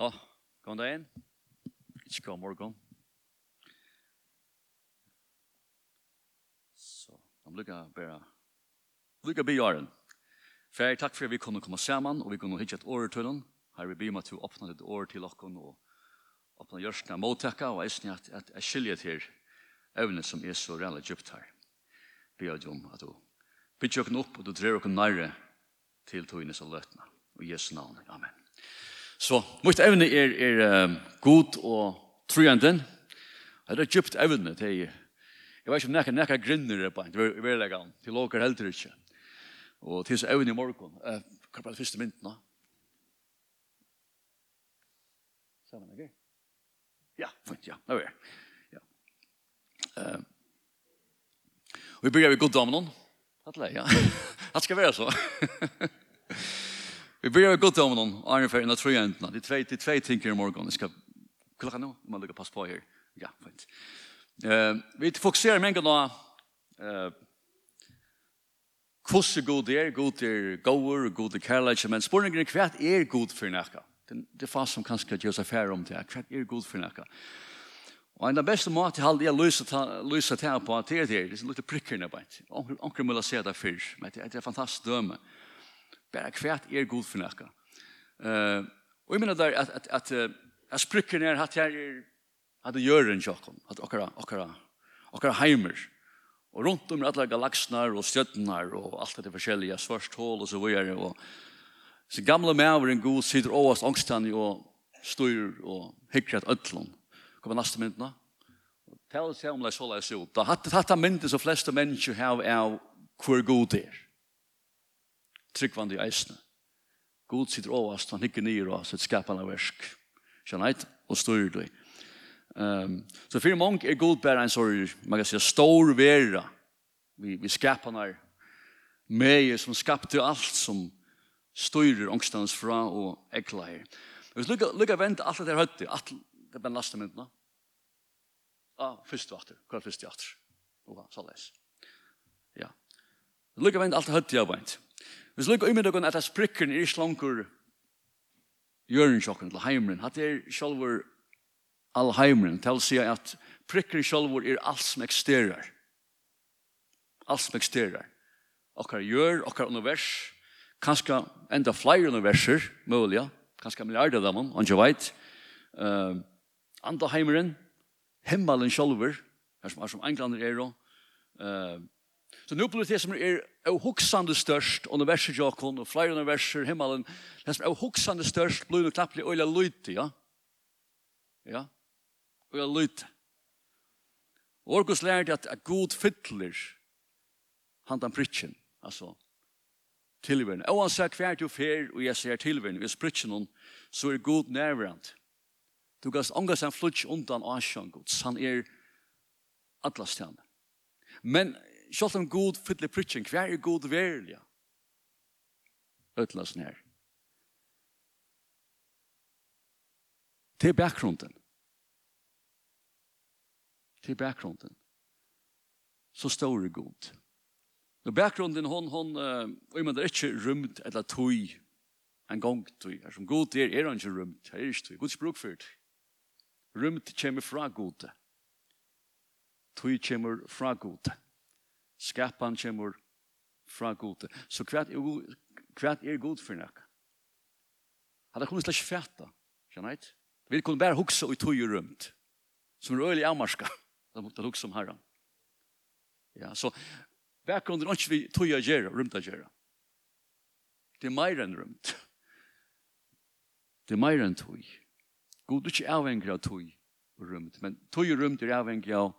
Nå, kom deg inn. Ikke kom morgen. Så, de lykker bare. Lykker bjøren. Fær, takk for at vi kunne komme sammen, og vi kunne hitte et år til den. Her vi blir med til å åpne et år til dere, og åpne gjørskene mottakka, og jeg synes at, at jeg skiljer til evnet som er så reelle djupt her. Be Bjør om at du bytter dere opp, og du drer dere nærre til togene som løtene. Og i Jesu navn. Amen. Så mitt evne er, er um, god og trojanden. Det er djupt evne til jeg. Jeg vet ikke om nekker nekker grinner er på en, det er legan, til åker helter ikke. Og til så evne i morgen. Uh, hva er det første mynden da? Sammen, ikke? Ja, fint, ja, det var Ja. Um, vi byrjar vi goddamen hon. ja. Hatt skal være så. Vi börjar gå till honom, Arnfärgen och Trojäntorna. Det är två, det är två tänker i morgon. Jag ska klocka nu, om man lyckas pass på här. Ja, fint. Uh, vi fokuserar mängden av uh, hvordan god er, god er gåer, god er kærleik, men spørningen er hva er god for nekka? Det det er fast som kanskje gjør seg færre om det, hva er god for nekka? Og en av beste måten jeg halde jeg lyser til på, det er det, det er litt prikkerne bare. Onker må å se det fyrst, men det er et fantastisk døme. Uh, Bare kvært er god for nækka. Uh, og jeg mener der at, at, at, at, at sprykker ned at jeg er at det gjør en tjokkom, at okkara, okkara, okkara heimer, og rundt om alle galaksnar og stjøtnar og alt det forskjellige, svart hål og så videre, og så gamle mæveren god sitter oss angstan og styr og hikker et ødlån. Kommer neste myndene. Tell seg om det så leis ut. Da hatt det myndene som fleste mennesker har av queer god er tryggvande i eisene. God sitter overast, han hikker nyer og sitt skapende versk. Kjennheit, og styrer det. Um, så for mange er god bare en sorg, man kan si, stor vera. Vi, vi skapende meie som skapte alt som styrer ångstans fra og ekleier. Hvis lukka, lukka vent alt det er høyt, alt det er bare laste myndene. Ah, fyrst og atter, hva er først og atter? Så les. Ja. Lukka vent alt det høyt, ja, vent. Ja. Vi skal lukke umiddagen at sprikken er ikke langer jørensjokken til heimren. At det er sjølver all heimren. Til å si at prikken sjølver er alt som eksterer. Alt som eksterer. Okkar gjør, okkar univers. Kanskje enda flere universer, mulig. Kanskje milliarder av dem, ikke vet. Uh, Andra heimren, himmelen sjølver, her som, er som englander er, uh, Så nu blir det som er avhoksande størst, universet Jakon, og flere universer, himmelen, det som er avhoksande størst, blir det knapplig øyla løyte, ja? Ja, øyla løyte. Orgus lærte at, at god fytler handan pritjen, altså tilværen. Og han sier hver til fer, og jeg sier tilværen, hvis pritjen så er god nærværende. Du kan ånga seg en undan asjan god, han er atlastjane. Men selv om god fyller prytjen, hver er god verlig? Øtlasen her. Til bakgrunden. Til bakgrunden. Så står det god. Nå bakgrunden, hon, hon, uh, og man er ikke rymt eller tøy, en gang tøy. Er som god er, er han ikke rymt, er ikke tøy. Guds bruk for det. Rymt kommer fra god. Tøy kommer fra god. Skapan kommer fra gode. Så hva er, hva er god for nek? Hadde kunnet slags fæta, skjønner jeg Vi kunne bare hukse og tog rumt. Som er øyelig avmarska, Da måtte hukse om herren. Ja, så bakgrunden er ikke vi tog å gjøre, rumt å gjøre. Det er mer enn rumt. Det er mer enn tog. God er ikke avhengig av tog og rumt, men tog og rumt er avhengig av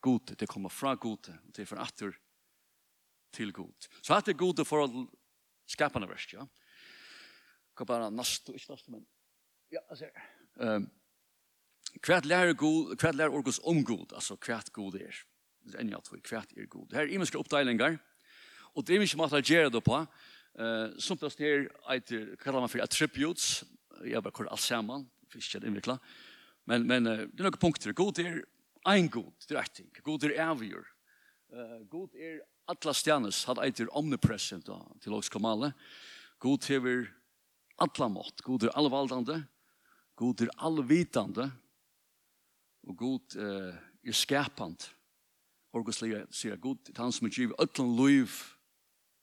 god, det kommer fra gode, det er fra atter til god. Så at det er god for å skapende verst, ja. Kan bare nastu, ikke nast, men ja, altså, um, Kvært lærer god, kvært lærer orgus om god, altså kvært god er. Det er enn jeg tror, kvært er god. Her er imenske oppdelinger, og det er mye måte å gjøre det på. Uh, som plass her eiter, kallar man for attributes, jeg bare kår alt sammen, for ikke det innvikla. Men, men uh, det er noen punkter. God er ein god, det er ting. God er avgjør. Uh, god er atla stjernes, han eitir omnipresent da, til oss komale. God hever atla mått. God er allvaldande. God er allvitande. Og god uh, er skapant. Orgus Lea sier god, det er han som er givet ötlun liv,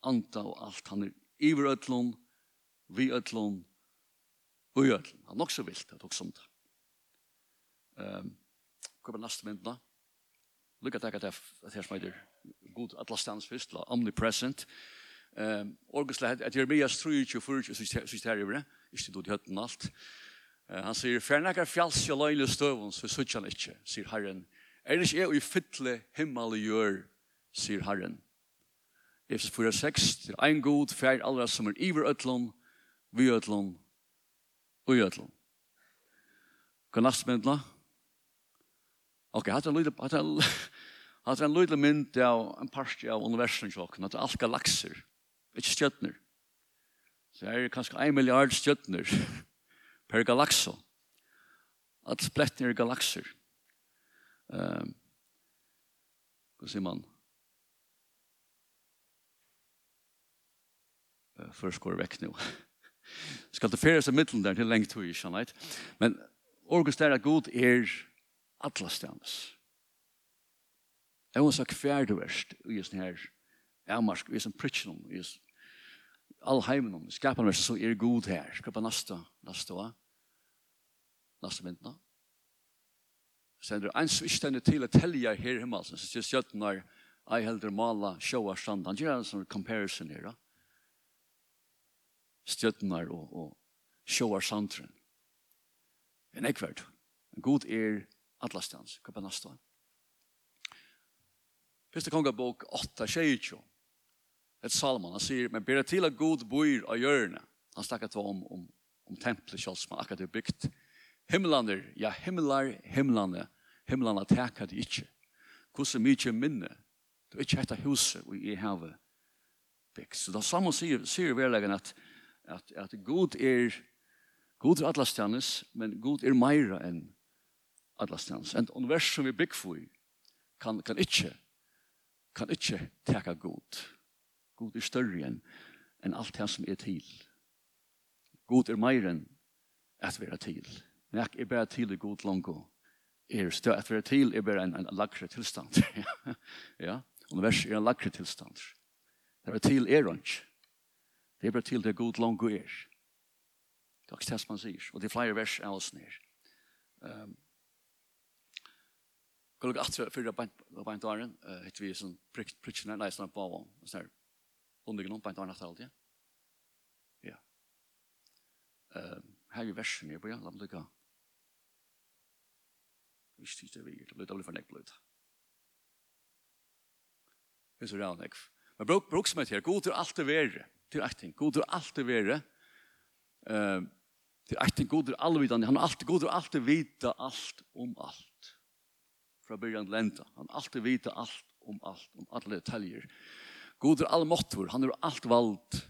anta og alt. Han er iver ötlun, vi ötlun, ui ötlun. Han er nok så vilt, det er nok sånt. Um, Hva er neste mynd da? Lykke takk at jeg som heter God Atlastans fyrst, la omnipresent. Um, Orgesle, at Jeremias 3, 24, synes det her i vre, ikke du til høtten alt. Uh, han sier, «Fjernakker fjalls jo løyne støvun, så sutt han ikke», sier Herren. «Er ikke jeg i fytle himmel gjør», sier Herren. Efes 4, 6, er ein god fjer allra som er iver ötlun, vi ötlun, ui ötlun. Kan nastmyndene? Ok, hatt er en lydel, hatt er en Hatt er en lydel mynd av en parti av universum sjokken, at det er alt galakser, ikke stjøtner. Så er det kanskje en milliard stjøtner per galakso. At splittner galaxer. Ehm um, Hva sier man? Uh, Først går det vekk nå. Skal det færes av middelen der til lengt tog, ikke sant? Men August er at god er alla stans. Jeg må sagt hver du verst i sånn her avmarsk, i sånn pritsen, i all heimen, skapar meg så er god her, skapar nasta, nasta, nasta myndna. Stendur, ein som til å telja her himmel, så sier sjøttenar, ei heldur mala, sjåa stranda, han gjør en sånn comparison her, da. Stjøttenar og, og sjåa strandren. En ekverd. God er Atlastans, kappa nasta. Fyrsta konga bok 8, 22. Et salman, han sier, men bera til at god bor av hjørne. Han snakket om, om, om templet selv som han akkurat er bygd. Himmelander, ja himmelar, himmelande, himlande teka de ikkje. Hvordan mykje minne, du ikkje hetta huset vi i havet bygd. Så da saman sier, sier verleggen at, at, at god er, god er atlastanes, men god er meira enn alla stans. En univers som vi bygg for kan, kan ikke kan ikke teka god. God er større enn en alt det som er til. God er mer enn at vi er til. Nek er bare til i god lango. Er stø at vi er til er bare en, en lagre tilstand. ja, univers er en lagre tilstand. Det er til er ikke. Det er bare til det god lango er. Det er ikke det som man sier. Og det er flere vers av oss nere. Um, Kan lukka atre fyrir beint åren, hitt vi sånn pritchene, nei, sånn på avån, sånn her, undergen om beint åren etter alt, ja. Ja. Her er versen jeg på, ja, la meg lukka. Vi styrt det vi, det blir for nekk blod. Det er så rann, nekk. Men bruk, bruk som her, god til alt det verre, til ekting, god til alt det verre, til ekting, god til allvidande, han er alltid god til det vita alt om alt fra byrjan til enda. Han alltid vita alt om alt, om alle detaljer. God er allmåttor, han er alt vald,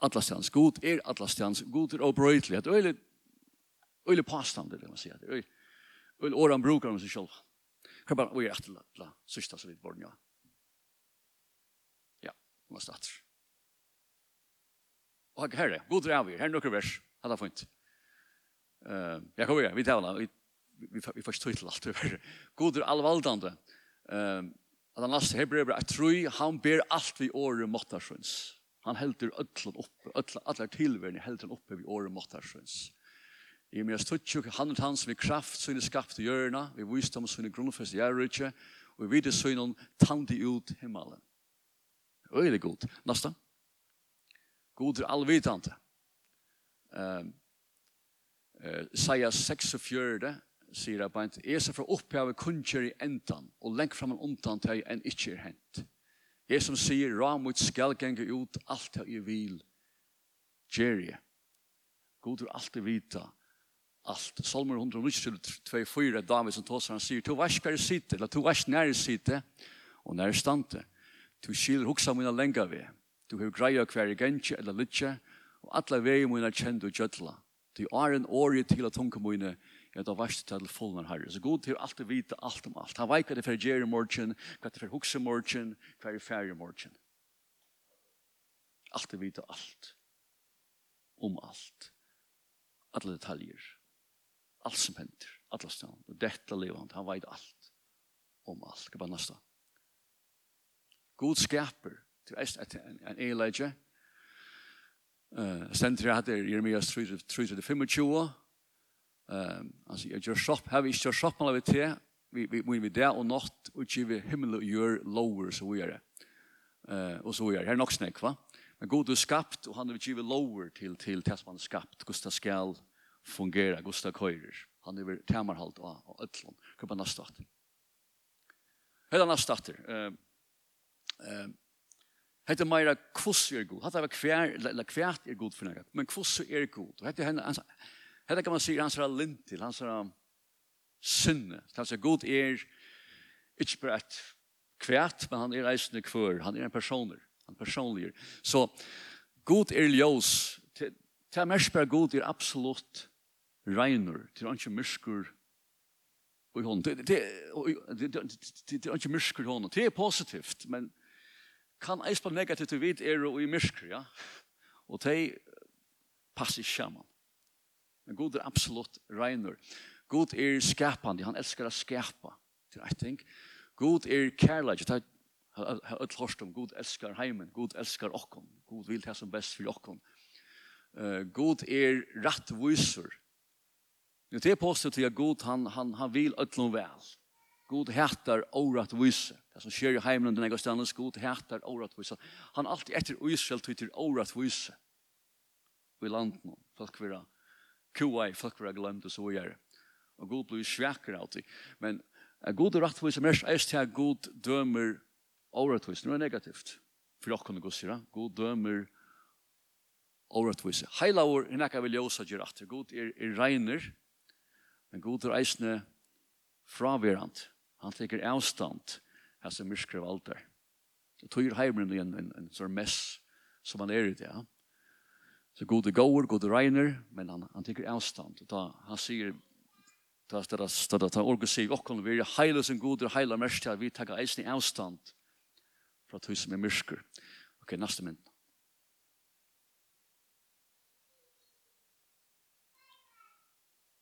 Atlastjans, god er Atlastjans, god er obrøytelig, at øyelig, øylig, påstand, det vil man si, er øylig, øylig åren brukar om seg selv. Hva er bare, vi er øyelig etterlatla, sørsta så vidt borgen, ja. Ja, man starter. Og herre, god er av avgjør, herre nukker vers, hadde funnet. Uh, jeg kommer igjen, vi tar henne, vi vi, vi får ikke til alt. God er allvaldande. Um, at han laste Hebrever, jeg tror han ber alt vi året måttarsøns. Han helder ødlen oppe, ødlen, alle tilværende helder han oppe vi året måttarsøns. I og med stuttjuk, han er hans som i kraft sønne skapt i hjørna, vi visdom sønne grunnfest i ærrykje, og vi vidt sønne tandi ut himmelen. Øyelig god. Nasta. God er allvidande. Um, uh, Isaiah 46, sier jeg bare, jeg fra opphavet kunnskjer i endan, og lengt fram en omtan til jeg enn ikkje er hent. Jeg som sier, ramut skal genge ut alt det jeg vil, gjerje. God er alltid vita, alt. Salmer 192, David som tås, han sier, to vars hver sitte, eller to vars nær sitte, og nær stante. Tu skil hoksa mina lenga vi. Tu hev greia hver gentje eller lytje, og alla vei mina kjend og gjødla. Tu er en åri til at tunga mina ja, da varst til fullnar herre. Så god til alltid vite alt om alt. Han veit hva det fer gjer i morgen, hva det fer hukse i morgen, hva det fer i morgen. Alltid vite alt. Om alt. Alle detaljer. Alt som hender. Alla stan. Og dette levant. Han veit alt. Om alt. Hva er neste? God skaper. Til en eilegje. Uh, Stendri hatt er Jeremias 3-25 Uh, altså, jeg gjør shop her vi kör shop alla vi til, vi vi vi vi og och natt ikke vi himmel og gjør lower så vi gjør det. Eh og så är det. her er nok snakk, va. Men god du skapt og han har til lower som han er skapt. Gustav skall fungera Gustav køyrer. Han är väl tamarhalt og öllon. Kupa nästa. Hela nästa. Eh eh Hetta meira kvussu er god. Hatta var kvær, la kvært er god for nagat. Men kvussu er god. Hetta henda Hetta kan man sjá hans lint til hans synne. Alltså god är inte bara ett kvært, men han er reisende kvør, Han er en personer. Han personlig. Så god er ljus. Det mest bara god är absolut reiner. Det är inte myrskur i honom. Det, det, är inte myrskur i honom. Det positivt, men kan eispa negativt vid er og i myrskur, ja? Og det passar ikke sammen. Men god er absolutt regner. God er skapande, han elskar å skapa. Det er ting. God er kærleik, det er et hørst om god elskar heimen, god elskar okkon, god vil det som best for okkon. Uh, god er rattviser. Det er påstått til at god, han, han, han vil øtlom vel. God orat åratvise. Det som skjer i heimen den egen stendens, god orat åratvise. Han alltid etter uisel tyter åratvise. Og i landen, folk vil ha kua i folk var glemt og så gjør. Og god blir svekker alltid. Men uh, god rettvis er mest eist til at god dømer overrettvis. Nå er negativt. For dere kunne gå sira. God dømer overrettvis. Heila år er nekka vil ljósa gjør at. God er, er regner. Men god er eisne fraverant. Han teker avstand. Hans er myrskrev alder. Det tog heimren igjen en, en, en sånn mess som han er i det. Ja. Så god är går, god är regner, men han, han tycker avstand. Da, han sier, da er det stöda, stöda, ta seg sig, och vi er heile som god är heila mest, vi tar eisen i avstånd för att husen är mörker. Okej, nästa mynd.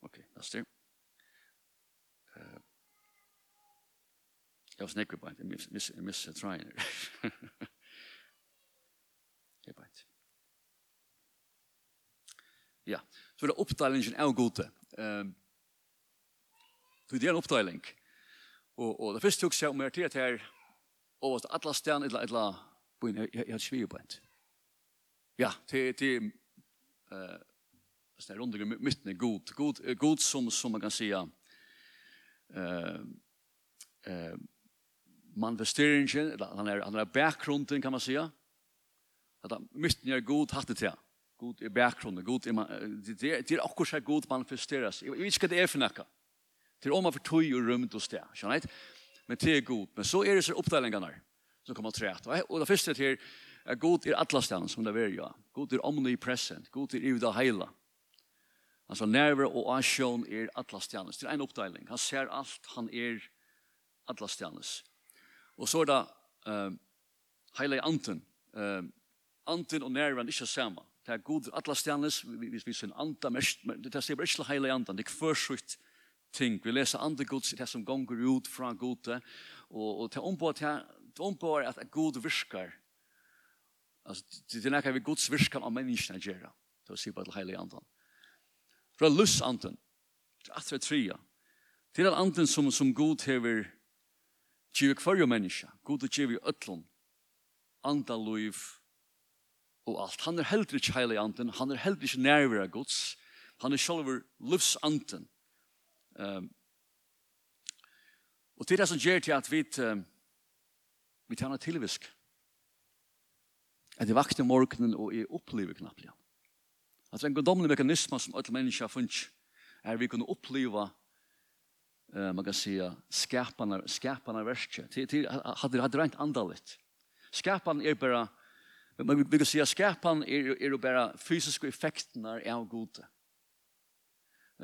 Okej, nästa. Jeg var snäcklig på det, jag missade tränare. Ja, så er det oppdelingen av gode. Um, det er en oppdeling. Og, og det første tok seg om jeg til at her, og at alle stedene, et eller annet, på jeg har svig på en. Ja, til, til uh, sånn er rundt mytten er god. God, god som, som man kan si, uh, uh, manifesteringen, eller han er, han er bakgrunden, kan man si. At mytten er god, hattet til han god i bakgrunden, god i det er, akkurat så god manifesteres. Jeg vet ikke hva det er for noe. Det er om man får tog og rømt og sted, skjønner jeg? Men det er god. Men så er det så oppdelingene som kommer til rett. Og det første er at god er alle stedene som det er, ja. God er omnipresent, god er i det hele. Altså nerver og asjon er alle stedene. Det er en oppdeling. Han ser alt, han er alle stedene. Og så er det uh, hele anten. Uh, anten og nerven er ikke sammen. Det er god alla stjernes, vi vi sin anda mest, det er sier ikke heilig anda, det er førsutt ting. Vi leser andre gods, det som gonger ut fra gode, og, og det er ombord at god virkar. Altså, det er nekka vi gods virkar av menneskene gjerra. Det er sier bare til heilig anda. Fra luss anden, til atre tria, til er anden som, som god hever gjerra kvarjo menneska, god og gjerra i ötlun, anda og alt. Han er heldur ikke heilig anden, han er heldur ikke nærvira gods, han er sjálfur livs anden. Um, og det er det som gjør til at vi, um, vi tar noe tilvisk. At jeg vakter morgenen og jeg opplever knapt igjen. At det er en godomlig mekanisme som alle mennesker har funnet, er vi kunne oppleve uh, man kan si skapene, skapene verset. Det till hade hade rent andaligt skaparna är Men vi kan säga att skapan er, är bara fysiska effekterna av gode.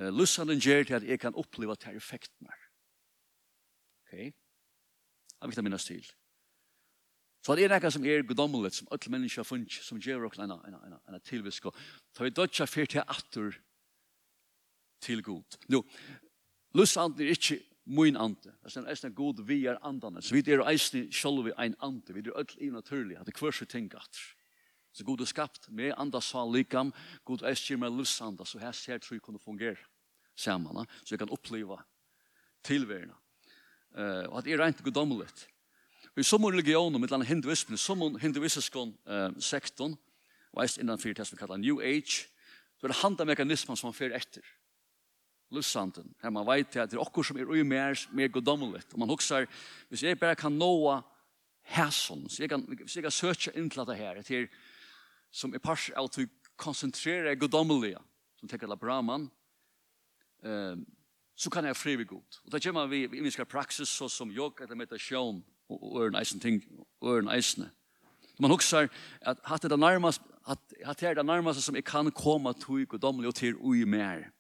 Uh, Lussan den ger till att jag kan uppleva de här effekterna. Okej? Okay? Jag vill ta minnas till. Så det er noe som er gudommelig, som alle mennesker har funnet, som gjør oss en, en, en, en tilvisk. Så vi dødja fyrt til atter til god. Nå, lusand er ikke min ante. Det er eisne god vi er andane. Så vi er eisne sjolvi ein ante. Vi er öll i naturlig. Det er kvörs vi ting at. Så god er skapt med andas sal likam. God er gir meg lusanda. Så her ser tror jeg kunne fungere sammen. Så jeg kan oppleva tilværende. Uh, og at det er rent godomlet. I som religioner, med denne hinduismen, som hinduistiske uh, sekton, og eist innanfyr det som vi kallar New Age, så er det handa mekanismen som man fyrir etter lussanden. Her man veit til at det er okkur som er ui mer, mer godommeligt. Og man huksar, hvis jeg bare kan nåa hæson, hvis jeg kan, hvis jeg kan søtja inn til dette her, til som er pars av til konsentrere konsentrerer godommelige, som tenker la braman, um, så kan jeg frivi god. Og da kommer vi i minska praksis, så som jog, eller meditasjon, og øren eisen ting, øren eisene. Man huksar at hatt er det nærmast, at, at det er det nærmaste som jeg kan komme til godomlig og til ui mer.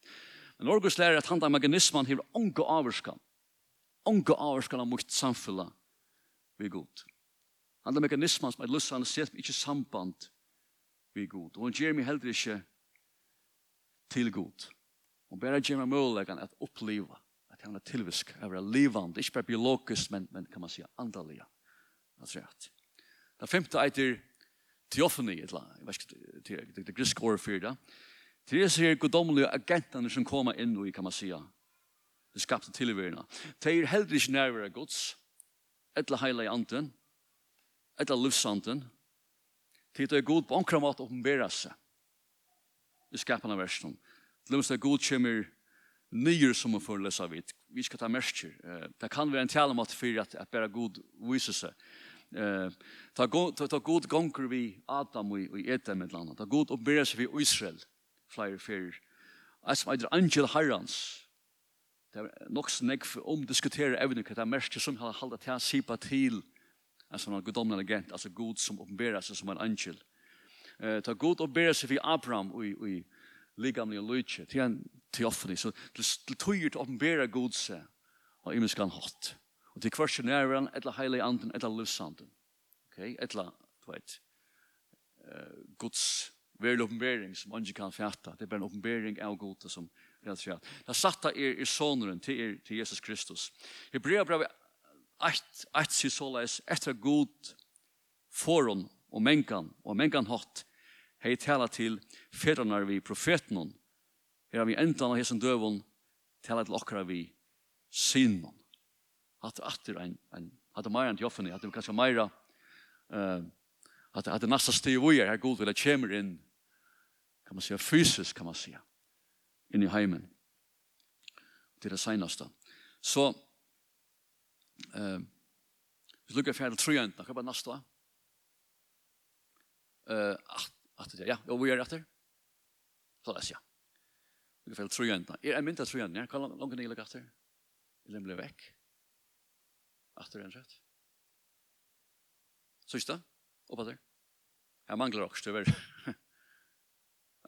Men Orgus lærer at handa da maganismen hever onge avvarskan. Onge avvarskan av mot samfunnet vi god. Handa da som er lussan og sett ikke samband vi god. Og hun gjør meg heller ikke til god. Hun bare gjør meg muligheten at oppleva at han er tilvisk, av han er livand, ikke bare biologisk, men, men kan man si andaliga. Det er rett. Det femte eiter teofani, jeg vet ikke, det er griske året fyrir det, Det er sier godomlige agentene som kommer inn i, kan man säga. Det skapte tilværende. Det er heller ikke nærvare gods, etla heilig anden, etla livsanden, til det er god på omkring måte å oppenbære seg i skapende versen. Til det er god kommer nyer som man får lesa vid. Vi skal ta mersker. Det kan være en tale om at for at, at bare god viser seg. Ta, ta, ta god gonger vi Adam og i Edem med eller annet. Ta god oppenbære seg vi Israel. Israel flere fyr. Jeg som eitir Angel Harrans. Det er nok som jeg omdiskuterer evne hva det er mest som har halda til å si på til en sånn gudomlig agent, altså god som oppenberer seg som en angel. Eh, ta god oppenberer seg for Abraham og i ligamlige lydje til en teofani, så til tøyer til å oppenberer god seg og imensk han hatt. Og til hver kvarsjonæren, etla heilig anden, etla livsanden. Okay? etla, du vet, uh, Guds ver uppenbarelse som man kan fatta. Det är bara en uppenbarelse av Gud som rätt för. Det satta er i sonen till er till Jesus Kristus. Hebreerbrevet 8 8 sier såleis etter god foran og menkan og menkan hatt hei tala til fedrene vi profeten her har vi endan av hesen døvun tala til okra vi synon at atter ein ein at meira enn joffene at kanskje meira eh at at nasta steg vi er her god vil at kjemmer inn kan man säga fysiskt kan man säga in i hemmen. Det är det senaste. Så eh vi lukar för tror jag inte. kan bara nästa. Eh att att det ja, och vi är efter. Så där ja. Vi kan färdigt tror jag inte. Är en minta tror jag inte. Kan långt ner lukar efter. Eller blir veck. Efter en rätt. Så just det. Och vad det? Jag manglar också tyvärr.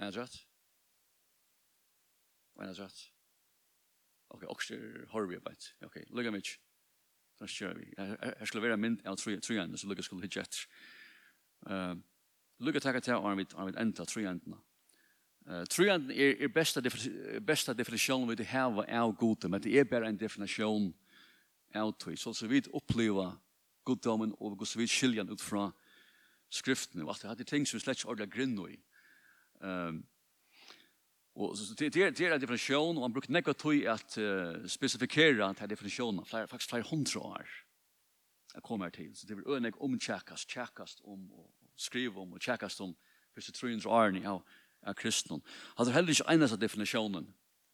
En rødt. En rødt. Ok, okser har vi arbeid. Ok, lukka mig. Så kjører vi. Jeg skulle være mynd av trøyene, så lukka skulle hitje etter. Uh, lukka takk til om vi enda trøyene. Uh, trøyene er, er besta, besta definisjonen vi hava av gode, men det er bare en definisjon av tøy. Så, så vi oppleva goddommen og så vi skiljer ut fra skriftene. Det er ting som vi slett ikke ordentlig grunner i. Um, og så det er det er en definisjon, og han brukte nekva tøy at uh, spesifikere til definisjonen, flere, faktisk flere hundra år jeg kommer til. Så det vil om omtjekkast, tjekkast om, og, skriva om, og tjekkast om, første 300 årene av, av kristnen. Han har heller ikke eneste definisjonen,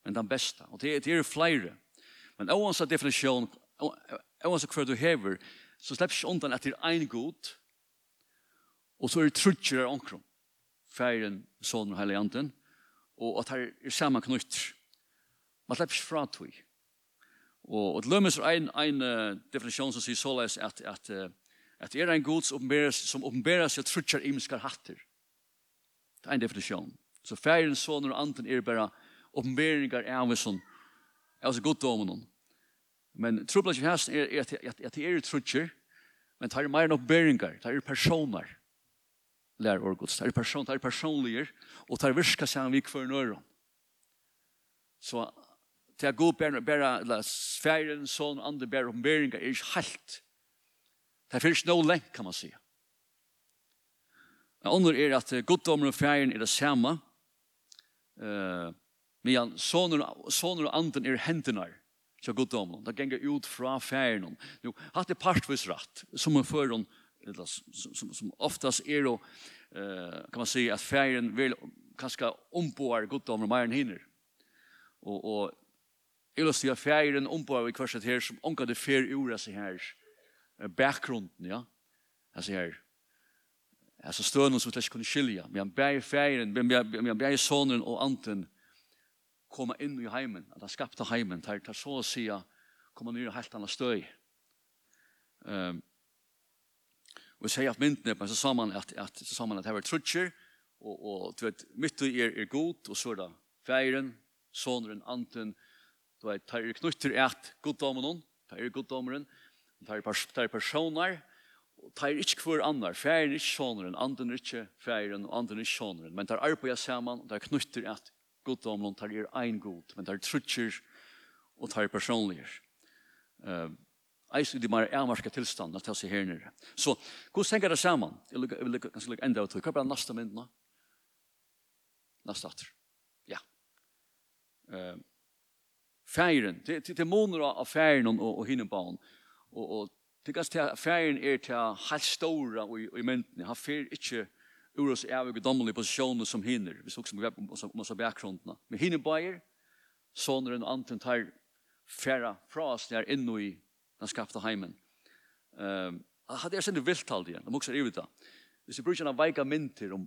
men den beste. Og det, det er flere. Men oavsett definisjon, oavsett hva du hever, så slipper ikke undan at det er en god, og så er det trutjer av omkring færen, sonen og heiliganden, og at her er samme knytt. Man slipper ikke fra tog. Og, og det lømmes er en, en uh, definisjon som sier såleis at, at, uh, at er en god som oppenberer seg trutjar imenskar hatter. Det er en definisjon. Så færen, sonen og anden er bare oppenberinger av som av om noen. Men trublas i hæsten er at det er trutcher, men det er mer enn oppenberinger, det er personer lær år Guds. Det er, person, det er personlige, og det er virka seg vi kvar nøyre. Så det er god bæra, bæra eller sfæren, sånn, andre bæra ombæringa er ikke helt. Det er finnes noe lengt, kan man si. Det andre er at goddommer og færen er det samme, uh, men sånner, sånner og anden er hendene til goddommer. Det ganger ut fra færen. Jo, hatt er partvis rett, som en fører henne eller som, som oftast er då eh, kan man säga att färgen vill kanske omboar gott om mer än hinner. Och och illustrerar färgen omboar i kvarset här som onka det fer ura sig här bakgrunden ja. Alltså här alltså stön som slash kunde skilja med en berg färgen med en berg sonen och anten komma in i heimen, att han skapta heimen, tar tar så att säga komma ner helt annat stöj. Ehm um, og sier at myndene, men så sa man at, at, så sa man at det var trutcher, og, og du vet, mitt er, er god, og så er det feiren, soneren, anten, du vet, det er knutter et goddommen, det er goddommeren, det er, pers det er personer, og det er ikke hver annar, feiren er ikke soneren, anten er ikke feiren, og anten er ikke soneren, men det er arbeidet sammen, det er knutter et goddommen, det er en god, men det er trutcher, og det er personlige. Uh, eisen de mer avmarska tilstanden at ta seg her nere. Så, hvordan henger det sammen? Jeg vil ganske lukke enda av tog. Hva er det neste mynd nå? Neste atter. Ja. Uh, færen, det, det, det måneder av færen og, og hinnebanen. Og, og det ganske til færen er til helt store og, og i myndene. Han fer ikke ur oss av og dommelige posisjoner som hinner. Vi så også om oss av bakgrunnene. Men hinnebaner, sånne og anten tar færa fra oss der inne i den skapte heimen. Um, hadde jeg sendt vilt alt igjen, de mokser i det. Hvis jeg bruker en veika mynter, om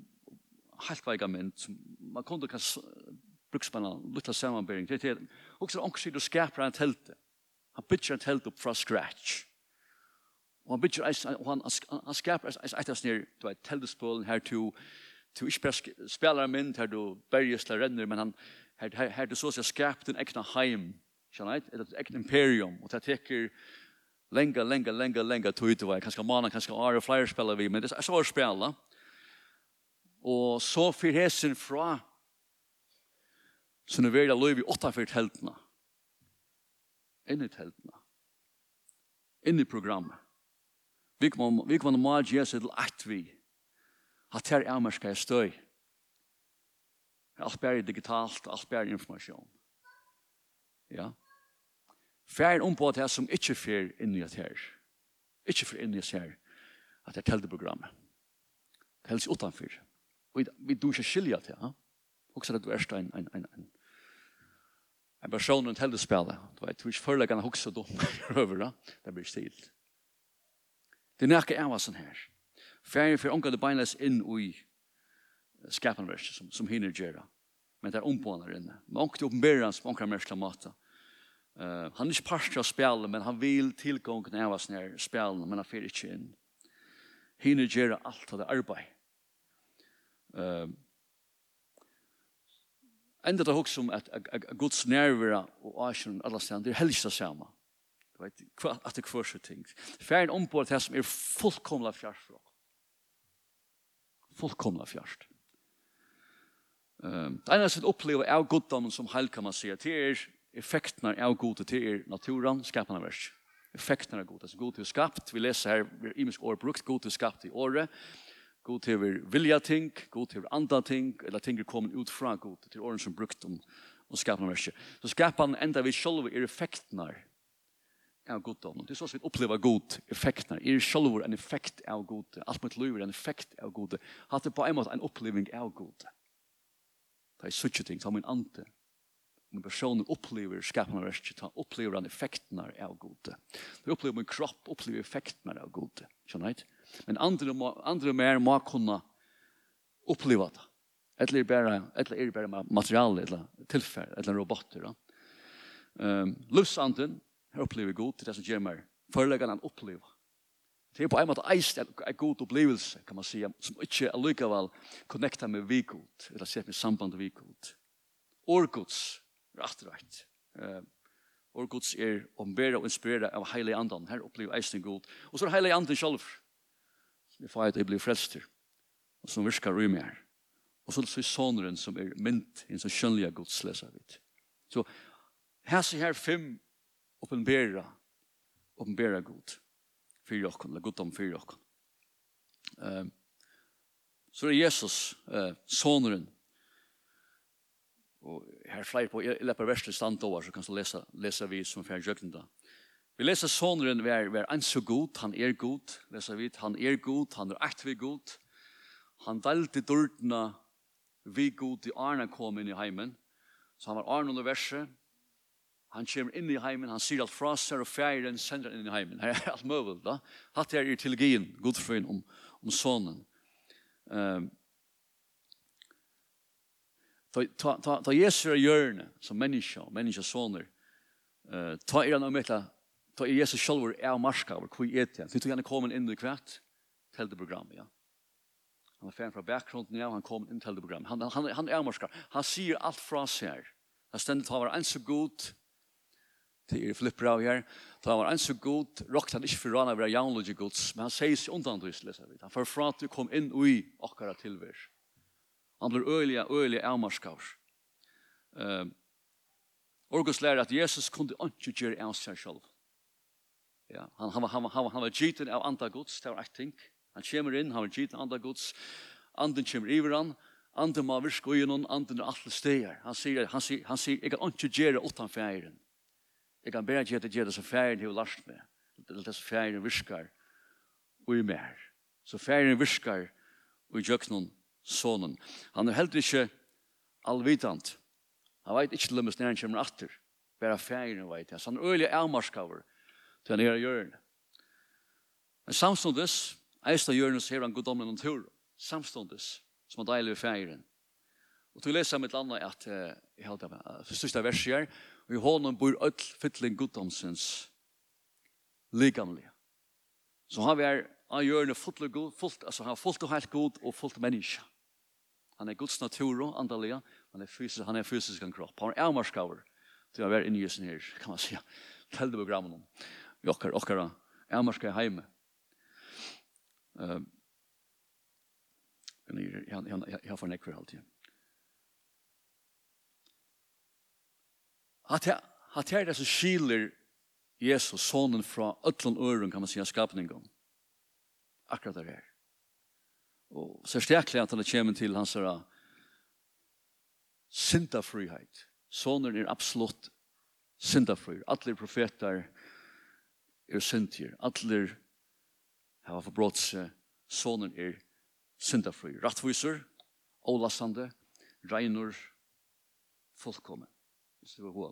helt veika mynt, som man kunne kanskje bruke på en samarbeiding, det er også en du skaper en telt. Han bygger en telt opp fra scratch. Og han bygger, og han, han skaper et etter snir, du vet, teltespålen her to, du ikke bare spiller en mynd her du berges til renner, men han, her, her, her du så seg skapt en egna heim, skjønner jeg, et egna imperium, og det teker, lenga lenga lenga lenga tog det var. Kanske mannen, kanskje are och Flyer spelade vi, men det är så att spela. og så fyr hesen fra så nu vill jag lov i åtta för tältena. In i tältena. In i programmet. Vi kom, vi kom med Jesus till att vi att här är människa i stöj. Allt bär digitalt, allt bär information. Ja. Fær om på det som ikke fyr inn i et her. Ikke fyr inn i et her. At det er telteprogrammet. Det helst utenfor. Og vi du ikke skilja til, ja? Også at du er en, en, en, en, en person rundt teltespillet. Du vet, du ikke forlegger han hoksa dum over, ja? Det blir stilt. Det er nekka av sånn her. Fær fyr omgå det beinleis inn i skapanverset som, som hinner gjøre. Men det er ompåner inne. Men omgå det oppenberer han som omgå det mer. Uh, han er ikke parstra av spjallene, men han vil tilgången av oss nær spjallene, men han fyrer ikke inn. Hine gjør alt av det arbeid. Uh, enda det også om at Guds nærvare og asjon alla stedene, det er helst det samme. Du vet, at det kvar så ting. Færen ombord det som er fullkomla fjart oss. Fullkomla fjart. Um, det ene som opplever av goddommen som heil, kan man si, det er effektene av gode til er naturen, skapende vers. Effektene av gode. altså gode til skapt, vi leser her, vi er imisk år brukt, gode til skapt i året, god til vi vilja ting, god til vi anda ting, eller ting er kommet ut fra god til åren som brukt om, om skapende verset. Så skapende enda vi selv er effektene av goddommen. Det er så vi opplever god effektene. Er selv en effekt av god. Alt mitt liv er en effekt av god. Hatt det på en måte en oppleving av god. Det er sånne ting, så har min ante Når person opplever skapende verset, ta opplever han effektene av gode. Når opplever min kropp, opplever effektene av gode. Skjønner jeg? Men andre, andre mer må kunne oppleve det. Eller er bare, eller er bare materiale, eller tilfell, eller robotter. Da. Um, Løsanden, her opplever god til det som gjør meg. Foreleggene han opplever. Det är på en måte eist en, en god upplevelse, kan man säga, som inte allikevel connecta med vikot, eller sett med samband med vikot. Årgods, rett og Og Guds er ombera og inspirera av heilig andan. Her opplever eisen god. Og så er heilig andan selv. Som er feit og blir frelster. Og som virkar rymmer her. Og så er det sånneren som er mynt i en sånn skjønlige Guds leser vidt. Så her ser her fem oppenbera oppenbera god. Fyrir okken, eller godom fyrir okken. Um, så er Jesus, uh, soneren, Og her flere på, jeg lepper verset stand over, så kan du lese, lese vi som fjerde jøkken da. Vi leser såneren hver, hver en så god, han er god, leser vi, han er god, han er ekt vi god. Han delte dørtene vi god i Arne kom inn i heimen. Så han var Arne under verset. Han kommer inn i heimen, han sier alt fra seg og fjæren sender inn i heimen. Her er alt møvel da. Hatt er i teologien, for om, om sånen. Um, Ta, ta, ta Jesus er hjørne som menneske, soner Uh, ta er han og møtla, ta er Jesus selv er marska, hvor hvor er det? Så tog han kommet inn i kvart til det programmet, ja. Han er fan fra bakgrunden, ja, han kom inn til det programmet. Han, han, han er marska. Han sier alt fra seg her. Han stendet, han var en så god, til er flipper av her, ta han var en så god, råkte han ikke for han av jaunlogi gods, men han sier seg undan, han får fra at du kom inn i akkurat tilvær. Han blir øyelig, øyelig avmarskavs. Uh, Orgus lærer at Jesus kunne ikke gjøre av seg selv. Ja, han, han, han, han, han var giten av andre gods, det var et ting. Han kommer inn, han var giten av andre gods. Anden kommer iver han. Anden må virke og gjennom, anden er alle steder. Han sier, han sier, han sier, jeg kan ikke gjøre åttan fjæren. Jeg kan bare gjøre det, gjøre det som fjæren har lagt meg. Det er det som fjæren virker og i mer. Så fjæren virker og i jøknen sonen. Han er heller ikke allvitant. Han vet ikke lømmes når han kommer atter. Bare fægeren vet det. Så han er øyelig avmarskaver til han her gjøren. Men samståndes, eist av hjørnet ser han goddommen om tur. Samståndes, som han deilig fægeren. Og til å lese mitt landa at jeg har det største verset her, og i hånden bor ødel fytling goddomsens likamlige. Så har vi her, han gjør det fullt, fullt, altså han er fullt og helt god og fullt menneske. Han er Guds natur, og andalega. Han er fysisk, han er fysisk en kropp. Han er avmarskaver til å være inne i sin her, kan man säga. Telde programmen om. Vi okkar, okkar, avmarskar heime. Uh, jag, jag, jag får nekver alltid. At jeg, at jeg det som skiler Jesus, sonen, fra ötlån øren, kan man säga, skapningen. Akkurat det her og særsteklig at han kommer til hans Sinta frihet. Sonen er absolutt syndafri. Alle profeter er syndir. Alle har forbrått seg. Sonen er syndafri. Rattviser, ålasande, regnor, fullkommen. Hvis det var hva,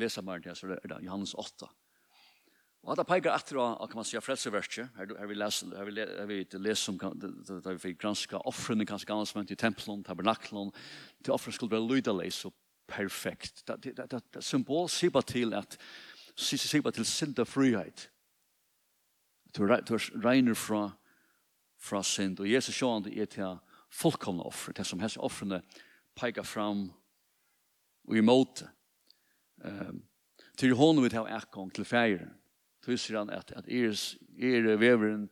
lesa mer til, så er det Johannes 8. Og hatt peker etter å, kan man si, frelseverket. Her, her vi leser, her vi, her vi leser om, da vi fikk granska offrene kanskje gammelsment til tempelen, tabernaklen, til offrene skulle være lydelig, så perfekt. Det, det, det, det symbol sier bare til at, sier bare til synd og frihet. Du, du regner fra, fra synd, og Jesus sier han det er til fullkomne offer, til som hese offrene peikar fram og imot. Um, til hånden vi tar akkong til feiren Tog sier han at, at er, er veveren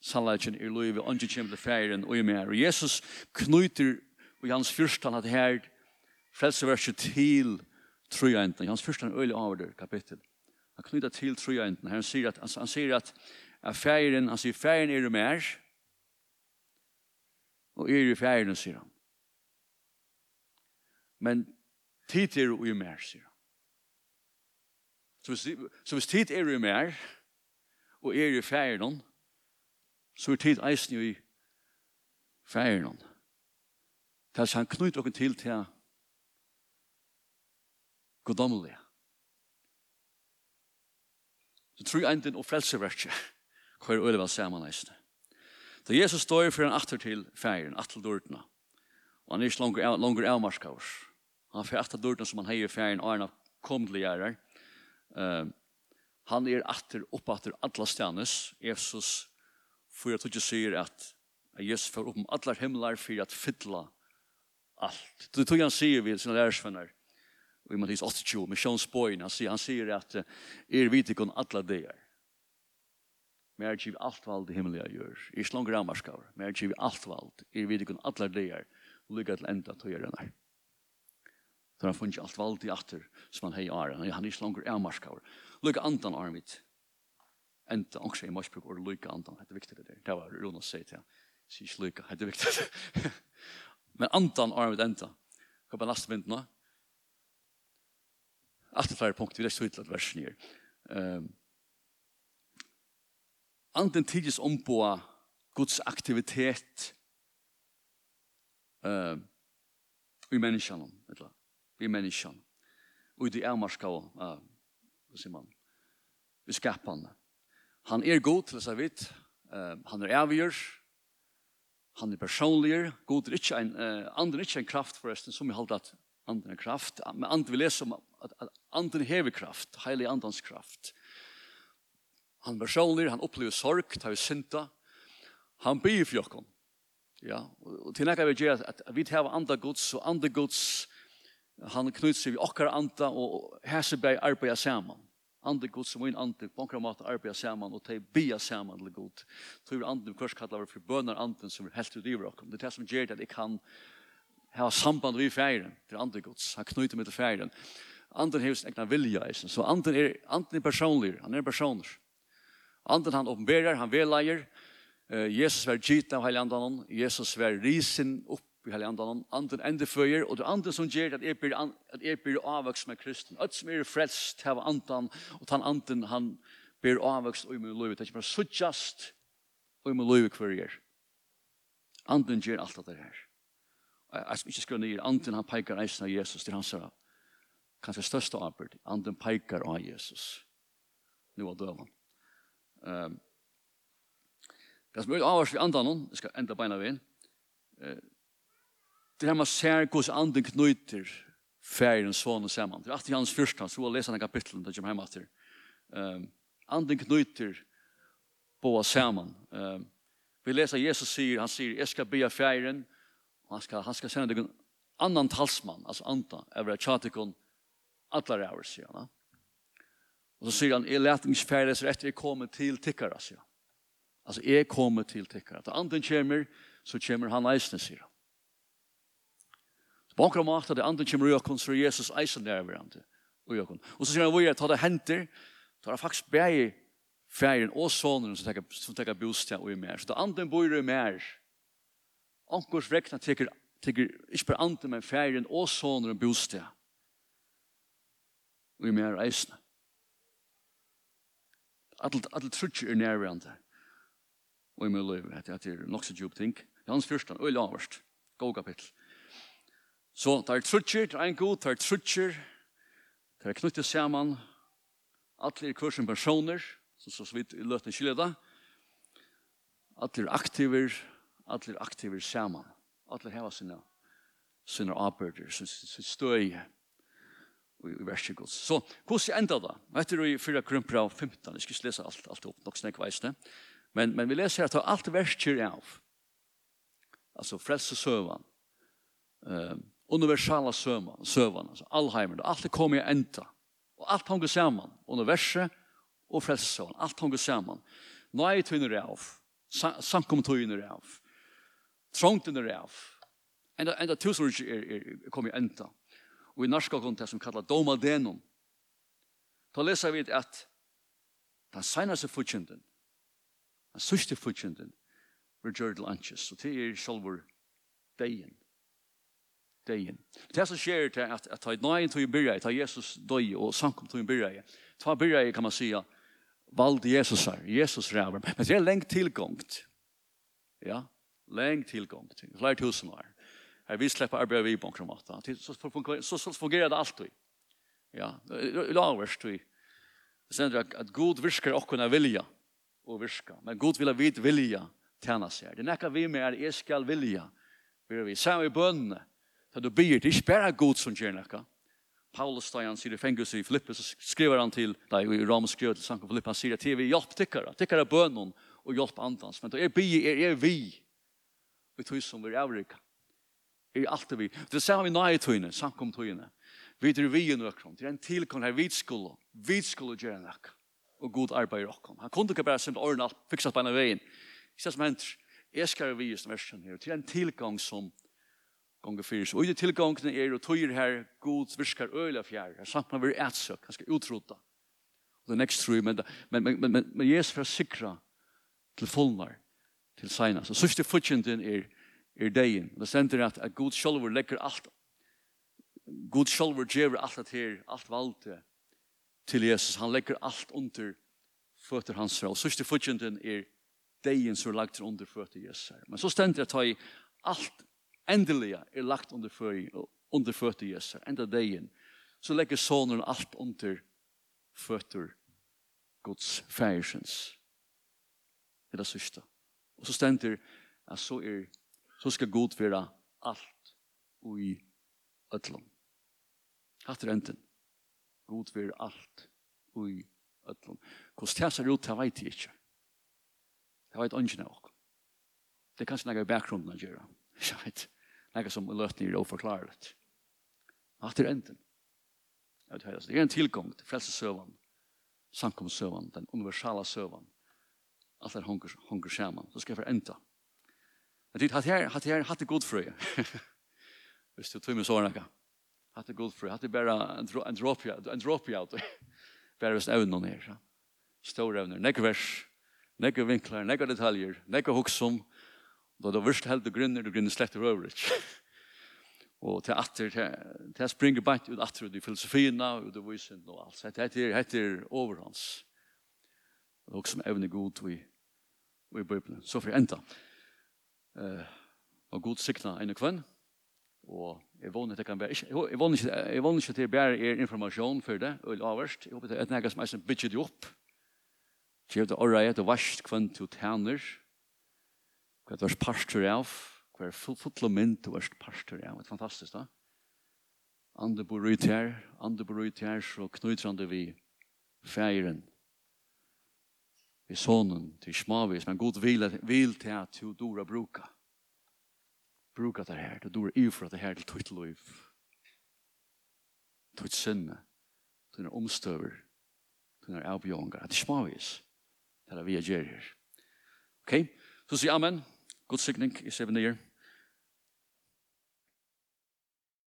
sannleggen er lov, og ikke kommer til feiren og i mer. Og Jesus knyter i hans fyrstan at her frelseverset til trojenten. I hans fyrstan øyelig av det kapittel. Han knyter til trojenten. Han sier at, han sier at, at feiren, han sier feiren er i mer, og er i feiren, sier han. Men tid er i mer, sier han. Så hvis, så hvis tid er i mer, og er i færen, så er tid eisen i færen. Det er han knyter dere til til goddommelige. Så tror jeg enten å frelse verket, hver øyne var sammen eisen. Da Jesus står for en atter til færen, atter dørtene, og han er ikke langer avmarskavs. Han får atter dørtene som han heier færen, og han har kommet til gjerrer, Uh, han er atter opp atter alla stjernes. Jesus for at du sier at Jesus får opp om alle himlar for at fylla alt. Det tog han sier vi sine lærersvenner og i Mattis 28, missionsbøyen, han sier, han sier at er vit ikon alla deir. Mer giv alt vald i himmelig jeg gjør. Ikke langer rammarskaver. Mer giv alt vald. Er vit ikon alla deir. Lykke til enda tøyere nær. Så han funnet alt vald i atter som han hei ara. Han er ikke langer avmarskar. Lykke andan armit. Enda, også i Mosbruk, og lykke andan. Det er viktig det der. Det var Rona sier til han. Sier ikke lykke, det er viktig. Men andan armit enda. Hva på neste vind nå? Alt er flere punkter, vi er så ytterligere versen her. Um, anden tidligst omboa Guds aktivitet um, i menneskene. Eller vi menneskene, og i det avmarska og, uh, hva sier man, vi skapande. Han er god til å si vidt, uh, han er avgjør, han er personlig, god er ikke en, uh, andre er ikke en kraft forresten, som vi holder at andre er kraft, men andre vil lese om at, at andre hever kraft, heilig andans kraft. Han er personlig, han opplever sorg, tar vi synta, han byr for jokken. Ja, og til nekka vi gjør at vi tar andre gods, og andre gods, han knyter seg vi okkar anda og hese bei arbeida saman. Ande Guds som min anda, på okkar mat arbeida saman og teg bia saman til god. Så vi anden, kurs kvars kallar vi for bønar anden som er helt ut i okkom. Det er det som gjør det at jeg kan ha samband vi feiren, til ande Guds. Han knyter meg til feiren. Anden har sin egna vilja eisen. Så anden er, anden er personlig, han er personer. Anden han oppenberer, han veleier. Eh Jesus var gitt av heilandanon. Jesus var risen opp vi har andan anden ende føyer og det andre som gjør at jeg blir at jeg blir avvokst med kristen. Alt som er frelst av andan og tan anden han blir avvokst og min liv det er ikke bare suttjast og min liv kvarjer anden gjør alt det her. Jeg skal ikke skrive ned anden han peker eisen av Jesus til hans kanskje største arbeid anden peker av Jesus. Nu er døven um, Det som er avhørs vi andan, jeg skal enda beina vi inn, Det her man ser hos anden knyter færen, sonen, samman. Det er alltid hans första, så tror jeg leser denne kapitlen, det kommer hjemme etter. Um, anden knyter boa samman. Um, vi leser Jesus sier, han sier, jeg skal be færen, og han skal, han skal sende en annan talsmann, altså anta, over at tjatikon, atlar er sier han. Og så sier han, jeg lærte ikke fære etter, jeg kommer til tikkara, sier han. Altså, jeg kommer til tikkara. Da anden kommer, så kommer han eisne, sier han. På en måte det andre kommer i oss, så er Jesus eisen nærvarende i. Og så sier han, hvor jeg tar det henter, tar det faktisk bæg færen og sonen som tenker, som tenker bostad og i mer. Så det andre bor i mer. Ankors vekna teker, teker ikke bare andre, men færen og sonen og bostad. Og i mer eisene. Alle trutje er nærvarende. Og i min liv, at det er nok så djupt ting. Hans første, og i lavest. Gå kapittel. Så det er trutcher, det er en god, det er trutcher, det er knyttet sammen, alle er kursen personer, som så vidt i løten skiljer alle er aktiver, alle er aktiver sammen, alle har sine, sine arbeider, sine støy, i, i verset gods. Så hvordan enda det? Etter i 4 krumper 15, jeg skal lese alt, alt opp, nok snakk veisne, men, men vi leser her at alt verset er av, altså frelsesøvann, um, universala sövan, sövan alltså Alzheimer, allt det kommer att ända. Och allt hänger samman, universum och frälsningen, allt hänger samman. Nej tunner det av. Samkom tunner det av. Trångt under av. Ända ända tusen är er, kommer att ända. Och i norska kontext som kallar domadenon. Då läser vi att den senaste futsjenden, den sørste futsjenden, var gjør det lunches, og det er sjølver deien degen. Det som skjer til at, at ta i nøyen tog i byrja, ta Jesus døy og samkom tog i byrja, ta byrja kan man sija, vald Jesus her, Jesus ræver, men det er lengt tilgångt. Ja, lengt tilgångt, flere tusen år. Her vi slipper arbeid vi på omkring kromata, så, så, så fungerer det alltid. Ja, laverst vi. Det sender at god virker okkurna vilja og virka, men god vil ha vid vilja tjena seg. Det er nekka vi med er, jeg skal vilja, vi er vi, samme i bønne, Da du byr, det er ikke bare god som gjør noe. Paulus da han sier i fengus i Filippus, så skriver han til, da i Ramos skriver til Sanko Filippus, han sier at vi hjelp tikkere, tikkere bønnen og hjelp andans. Men da er byr, er, er vi, vi tog som vi er avrika. Er alltid vi. Det ser vi nøye Sanko om tøyne. Vi er vi i nøkron. Det er en tilkom her vi skulle, vi skulle gjøre nøkron. Og god arbeid i nøkron. Han kunne ikke bare simpelt ordne alt, fikse på en av veien. Det som henter. Jeg skal vi i versen her. Det er en tilgang som gånger fyrs. Og i det tilgångene er og tøyer här gods øyla fjær. Her Samt man vil vill han skal utrota. Og det nästa tror men, men, men, men, men, men Jesus for att sikra til fullnar, til sina. Så sørste fortjenten er, er dejen. Det sender at, at god sjolver legger alt, God sjolver djever alt at her, alt valde til Jesus. Han legger alt under føtter hans Og sørste fortjenten er dejen som er lagt under føtter Jesus. Men så stender att ta i alt endelig er lagt under føring, under føtter Jesus, enda degen, så legger sonen alt under føtter Guds færsens. Det er det sørste. Og så stender at så, er, så skal Gud være alt i ødlom. Hatt er enden. God være alt i ødlom. Hvordan det ser ut, det vet jeg ikke. Det vet ikke noe. Det er kanskje noe i bakgrunnen å gjøre. Jeg vet. Något som lötning är oförklarat. Att det är enden. Jag vet det er en tillgång til frälsesövan, samkomstsövan, den universala sövan. alt er hunger, hunger samman. Så skal jeg föränta. Men det här her, jag hade god frö. hvis du tog mig sådana hatt er god hatt er bare en dropp en dropp out, bare hvis även någon här. Stora ävner. Näck vers. Näck vinklar. Näck detaljer. Näck hooks som. Da det var helt held og grunner, og grunner slett og øvrigt. og til atter, til, til springer bant ut atter, og de filosofina, og det vysen og alt. Det heter, heter overhånds. Og det er også som evne god vi, vi i Bibelen. Så for enda. Uh, og god sikna en og kvann. Og jeg vågner at det kan være, jeg vågner ikke, jeg vågner ikke til å er informasjon for det, og avverst. Jeg håper det er et nægget som er som bygget det opp. Kjøp det året, og varst kvann til tæner, hva du er pastor av, hva er full mynd til er pastor av, det er fantastisk da. Ande bor ut her, ande bor ut her, så knyter han det vi feiren, vi sonen, til smavis, men god vil, vil til at du dora bruka. Bruka det her, du dora ifra det her til tutt liv, Tutt sinne, tøyne omstøver, tøyne avbjongar, at det smavis, det er vi er gjerrig. Ok, så sier amen. Amen. God sikning i 7 year.